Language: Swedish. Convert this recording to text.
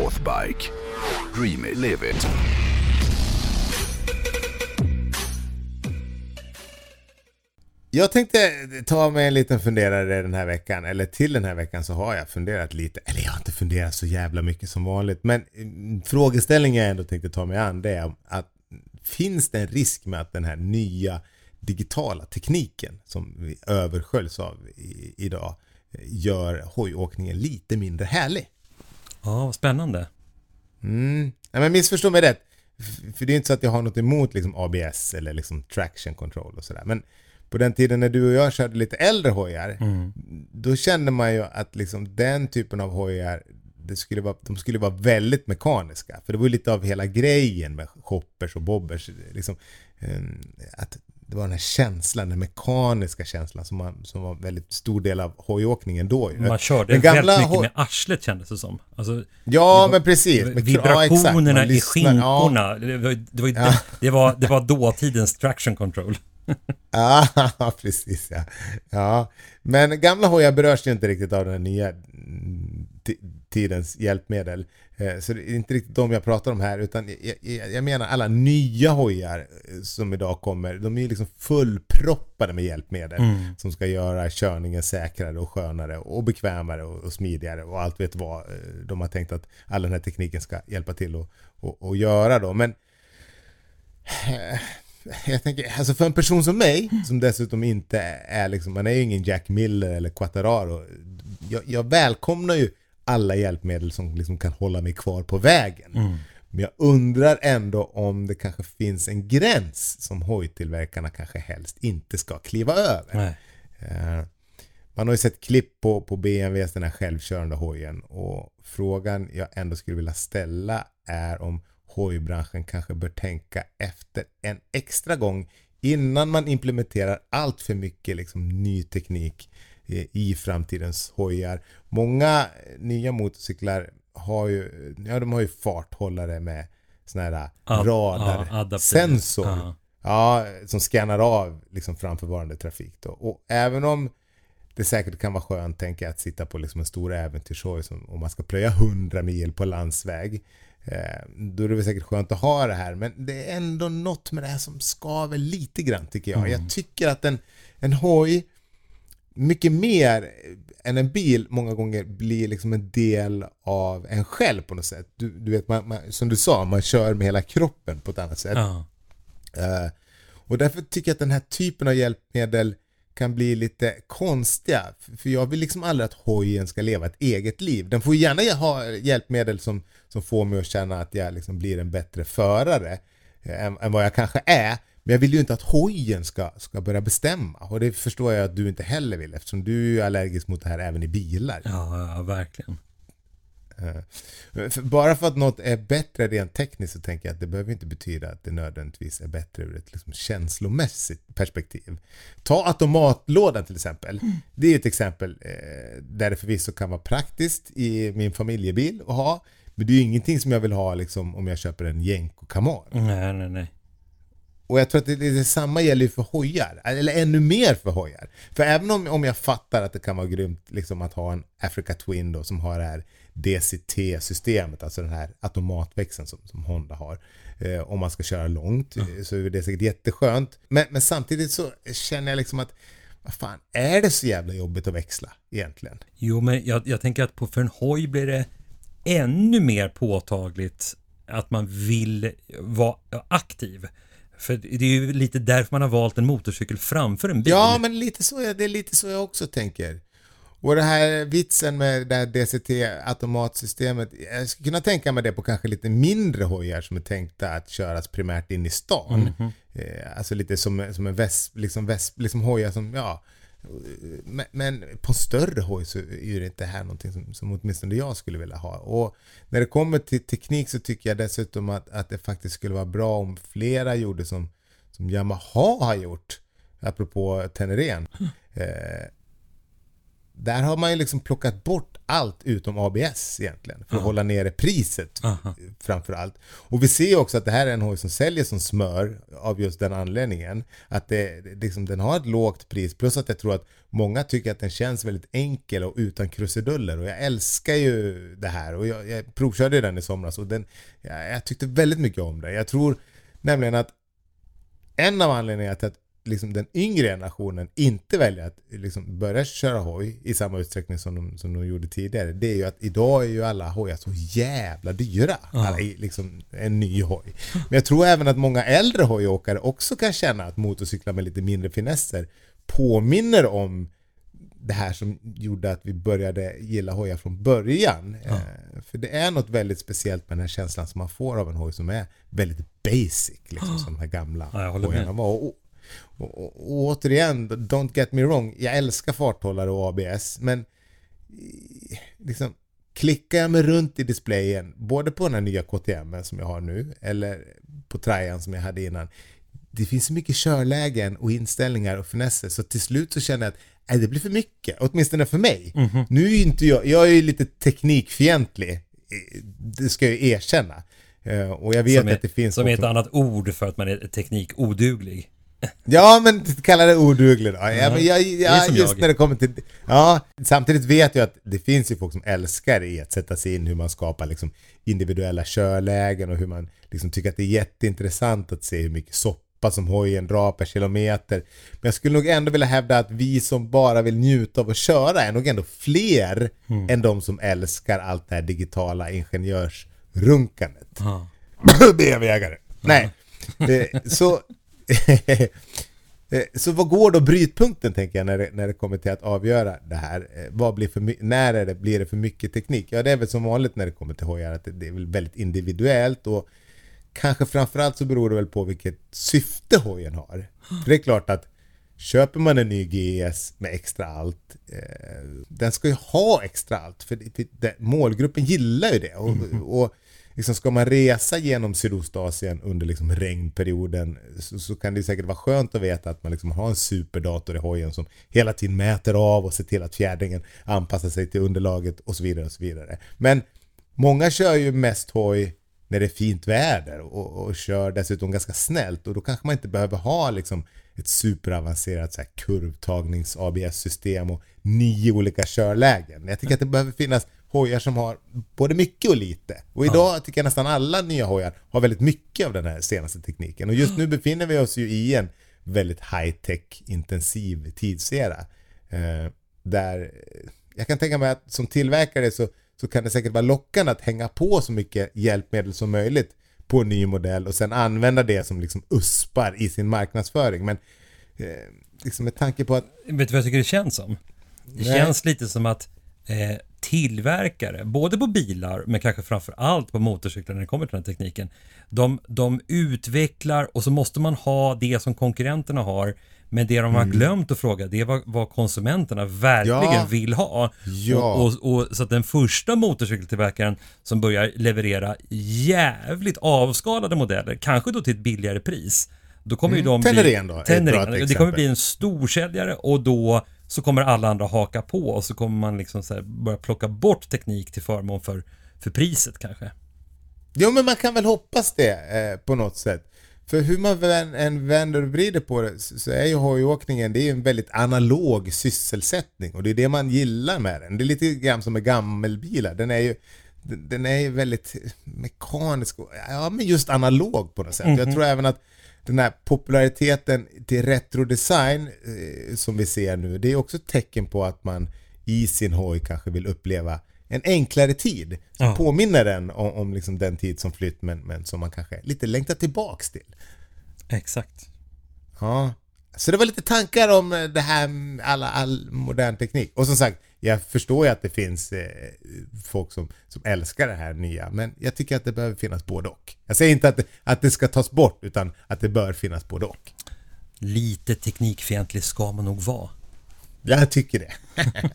Northbike. Dream it, live it. Jag tänkte ta mig en liten funderare den här veckan, eller till den här veckan så har jag funderat lite, eller jag har inte funderat så jävla mycket som vanligt, men mm, frågeställningen jag ändå tänkte ta mig an det är att finns det en risk med att den här nya digitala tekniken som vi översköljs av i, idag eh, gör hojåkningen lite mindre härlig? Ja, vad spännande. Mm. Ja, men missförstå mig rätt. För det är inte så att jag har något emot liksom ABS eller liksom traction control och sådär. Men på den tiden när du och jag körde lite äldre hojar, mm. då kände man ju att liksom den typen av hojar, det skulle vara, de skulle vara väldigt mekaniska. För det var ju lite av hela grejen med shoppers och bobbers. Liksom, ehm, att det var den här känslan, den mekaniska känslan som, man, som var en väldigt stor del av hojåkningen då. Man körde väldigt mycket med arslet kändes det som. Alltså, ja, var, men precis. Vibrationerna ja, i skinkorna. Ja. Det, var, det, var, ja. det, var, det var dåtidens traction control. ja, precis ja. ja. Men gamla hojar berörs ju inte riktigt av den nya tidens hjälpmedel. Eh, så det är inte riktigt de jag pratar om här utan jag, jag menar alla nya hojar eh, som idag kommer. De är liksom fullproppade med hjälpmedel mm. som ska göra körningen säkrare och skönare och bekvämare och, och smidigare och allt vet vad eh, de har tänkt att all den här tekniken ska hjälpa till att och, och göra då. Men jag tänker, alltså för en person som mig, som dessutom inte är liksom, man är ju ingen Jack Miller eller Quattararo. Jag, jag välkomnar ju alla hjälpmedel som liksom kan hålla mig kvar på vägen. Mm. Men jag undrar ändå om det kanske finns en gräns som hojtillverkarna kanske helst inte ska kliva över. Uh, man har ju sett klipp på, på BMWs den här självkörande hojen och frågan jag ändå skulle vilja ställa är om hojbranschen kanske bör tänka efter en extra gång innan man implementerar allt för mycket liksom, ny teknik i framtidens hojar. Många nya motorcyklar har ju, ja, de har ju farthållare med sån här radarsensor. Ja, ja, som scannar av liksom framförvarande trafik. Då. Och även om det säkert kan vara skönt, tänker jag, att sitta på liksom en stor äventyrshoj om man ska plöja 100 mil på landsväg. Eh, då är det väl säkert skönt att ha det här, men det är ändå något med det här som skaver lite grann tycker jag. Mm. Jag tycker att en, en hoj mycket mer än en bil många gånger blir liksom en del av en själv på något sätt. Du, du vet, man, man, som du sa, man kör med hela kroppen på ett annat sätt. Ja. Uh, och därför tycker jag att den här typen av hjälpmedel kan bli lite konstiga. För jag vill liksom aldrig att hojen ska leva ett eget liv. Den får gärna ha hjälpmedel som, som får mig att känna att jag liksom blir en bättre förare eh, än, än vad jag kanske är. Men jag vill ju inte att hojen ska, ska börja bestämma. Och det förstår jag att du inte heller vill eftersom du är allergisk mot det här även i bilar. Ja, ja verkligen. Uh, bara för att något är bättre rent tekniskt så tänker jag att det behöver inte betyda att det nödvändigtvis är bättre ur ett liksom känslomässigt perspektiv. Ta automatlådan till exempel. Mm. Det är ett exempel eh, där det förvisso kan vara praktiskt i min familjebil att ha. Men det är ju ingenting som jag vill ha liksom, om jag köper en Jenko Camar. Nej, nej, nej. Och jag tror att det, det, samma gäller ju för hojar, eller ännu mer för hojar. För även om, om jag fattar att det kan vara grymt liksom, att ha en Africa Twin då, som har det här DCT-systemet, alltså den här automatväxeln som, som Honda har. Eh, om man ska köra långt mm. så är det säkert jätteskönt. Men, men samtidigt så känner jag liksom att vad fan, är det så jävla jobbigt att växla egentligen? Jo, men jag, jag tänker att på, för en hoj blir det ännu mer påtagligt att man vill vara aktiv. För det är ju lite därför man har valt en motorcykel framför en bil. Ja, men lite så, det är lite så jag också tänker. Och det här vitsen med det här DCT-automatsystemet, jag skulle kunna tänka mig det på kanske lite mindre hojar som är tänkta att köras primärt in i stan. Mm -hmm. Alltså lite som, som en väsp, liksom, väsp, liksom hojar som, ja, men, men, på en större hoj så är det inte här någonting som, som åtminstone jag skulle vilja ha. Och när det kommer till teknik så tycker jag dessutom att, att det faktiskt skulle vara bra om flera gjorde som, som Yamaha har gjort. Apropå Teneren. Mm. Eh, där har man ju liksom plockat bort allt utom ABS egentligen. För att Ja. hålla nere priset Aha. framför allt. Och vi ser också att det här är en hoj som säljer som smör av just den anledningen. Att det, det- liksom, den har ett lågt pris plus att jag tror att många tycker att den känns väldigt enkel och utan krusiduller. Och jag älskar ju det här och jag, jag provkörde den i somras och den, jag, jag tyckte väldigt mycket om det. Jag tror nämligen att en av anledningarna till att liksom den yngre generationen inte väljer att liksom börja köra hoj i samma utsträckning som de, som de gjorde tidigare. Det är ju att idag är ju alla hojar så jävla dyra. Alla, i- liksom en ny hoj. Men jag tror även att många äldre hojåkare också kan känna att motorcyklar med lite mindre finesser påminner om det här som gjorde att vi började gilla hojar från början. Eh, för det är något väldigt speciellt med den här känslan som man får av en hoj som är väldigt basic, liksom, som de här gamla Ja, hojarna var. Och, och, och, och återigen, don't get me wrong, jag älskar farthållare och ABS, men i- liksom, klickar jag mig runt i displayen, både på den här nya KTM som jag har nu, eller på Trajan som jag hade innan, det finns så mycket körlägen och inställningar och finesser så till slut så känner jag att nej, det blir för mycket, åtminstone för mig. Mhm. Nu är ju inte jag, jag är ju lite teknikfientlig, eh, det ska jag ju erkänna. Eh, Och jag vet Som att det finns som är ett annat ord för att man är teknikoduglig. Ja, men kalla det oduglig då. Ja, men jag, är ja, som just jag. när det kommer till... Ja, samtidigt vet jag att det finns ju folk som älskar i att sätta sig in hur man skapar liksom individuella körlägen och hur man liksom tycker att det är jätteintressant att se hur mycket soppa som hojen drar per kilometer. Men jag skulle nog ändå vilja hävda att vi som bara vill njuta av att köra är nog ändå fler än de som älskar allt det här digitala ingenjörsrunkandet. Ja. BMW-ägare. Nej. Eh, så, så vad går då brytpunkten tänker jag när det, när det kommer till att avgöra det här? Eh, Vad blir för, när är det, blir det för mycket teknik? Ja det är väl som vanligt när det kommer till hojar att det, är väl väldigt individuellt och kanske framförallt så beror det väl på vilket syfte hojen har. För det är klart att Köper man en ny GS med extra allt, eh, den ska ju ha extra allt för det, det, målgruppen gillar ju det. Och, och liksom ska man resa genom Sydostasien under liksom regnperioden så, så kan det säkert vara skönt att veta att man liksom har en superdator i hojen som hela tiden mäter av och ser till att fjädringen anpassar sig till underlaget och så vidare. och så vidare. Men många kör ju mest hoj när det är fint väder och, och kör dessutom ganska snällt och då kanske man inte behöver ha liksom ett superavancerat så kurvtagnings ABS-system och nio olika körlägen. Jag tycker att det behöver finnas hojar som har både mycket och lite. Och idag tycker jag nästan alla nya hojar har väldigt mycket av den här senaste tekniken. Och just nu befinner vi oss ju i en väldigt high-tech intensiv tidsera. Eh, där eh, jag kan tänka mig att som tillverkare så, så kan det säkert vara lockande att hänga på så mycket hjälpmedel som möjligt på en ny modell och sen använda det som liksom uspar i sin marknadsföring. Men eh, liksom med tanke på att Vet du vad jag tycker det känns som? Det Nej. känns lite som att eh, tillverkare, både på bilar men kanske framför allt på motorcyklar när det kommer till den här tekniken, de, de utvecklar och så måste man ha det som konkurrenterna har men det de har glömt att fråga det är vad, vad konsumenterna verkligen Ja. vill ha. Ja. Och, och, och, så att den första motorcykeltillverkaren som börjar leverera jävligt avskalade modeller, kanske då till ett billigare pris, då kommer ju de Tenerin då, Tenerin, det kommer bli en storsäljare och då så kommer alla andra haka på och så kommer man liksom så börja plocka bort teknik till förmån för, för priset kanske. Jo men man kan väl hoppas det eh, på något sätt. För hur man vän- än vänder och vrider på det så är ju hojåkningen det är en väldigt analog sysselsättning och det är det man gillar med den. Det är lite grann som med gammelbilar. Den är ju den är ju väldigt mekanisk och ja, men just analog på något sätt. Jag tror även att den här populariteten till retrodesign eh, som vi ser nu, det är också ett tecken på att man i sin hoj kanske vill uppleva en enklare tid. Som Ja. påminner den om, om liksom den tid som flytt men, men som man kanske lite längtar tillbaks till. Exakt. Ja. Så det var lite tankar om eh, det här med alla, all modern teknik. Och som sagt, jag förstår ju att det finns eh, folk som, som älskar det här nya. Men jag tycker att det behöver finnas både och. Jag säger inte att det, att det ska tas bort, utan att det bör finnas både och. Lite teknikfientlig ska man nog vara. Jag tycker det.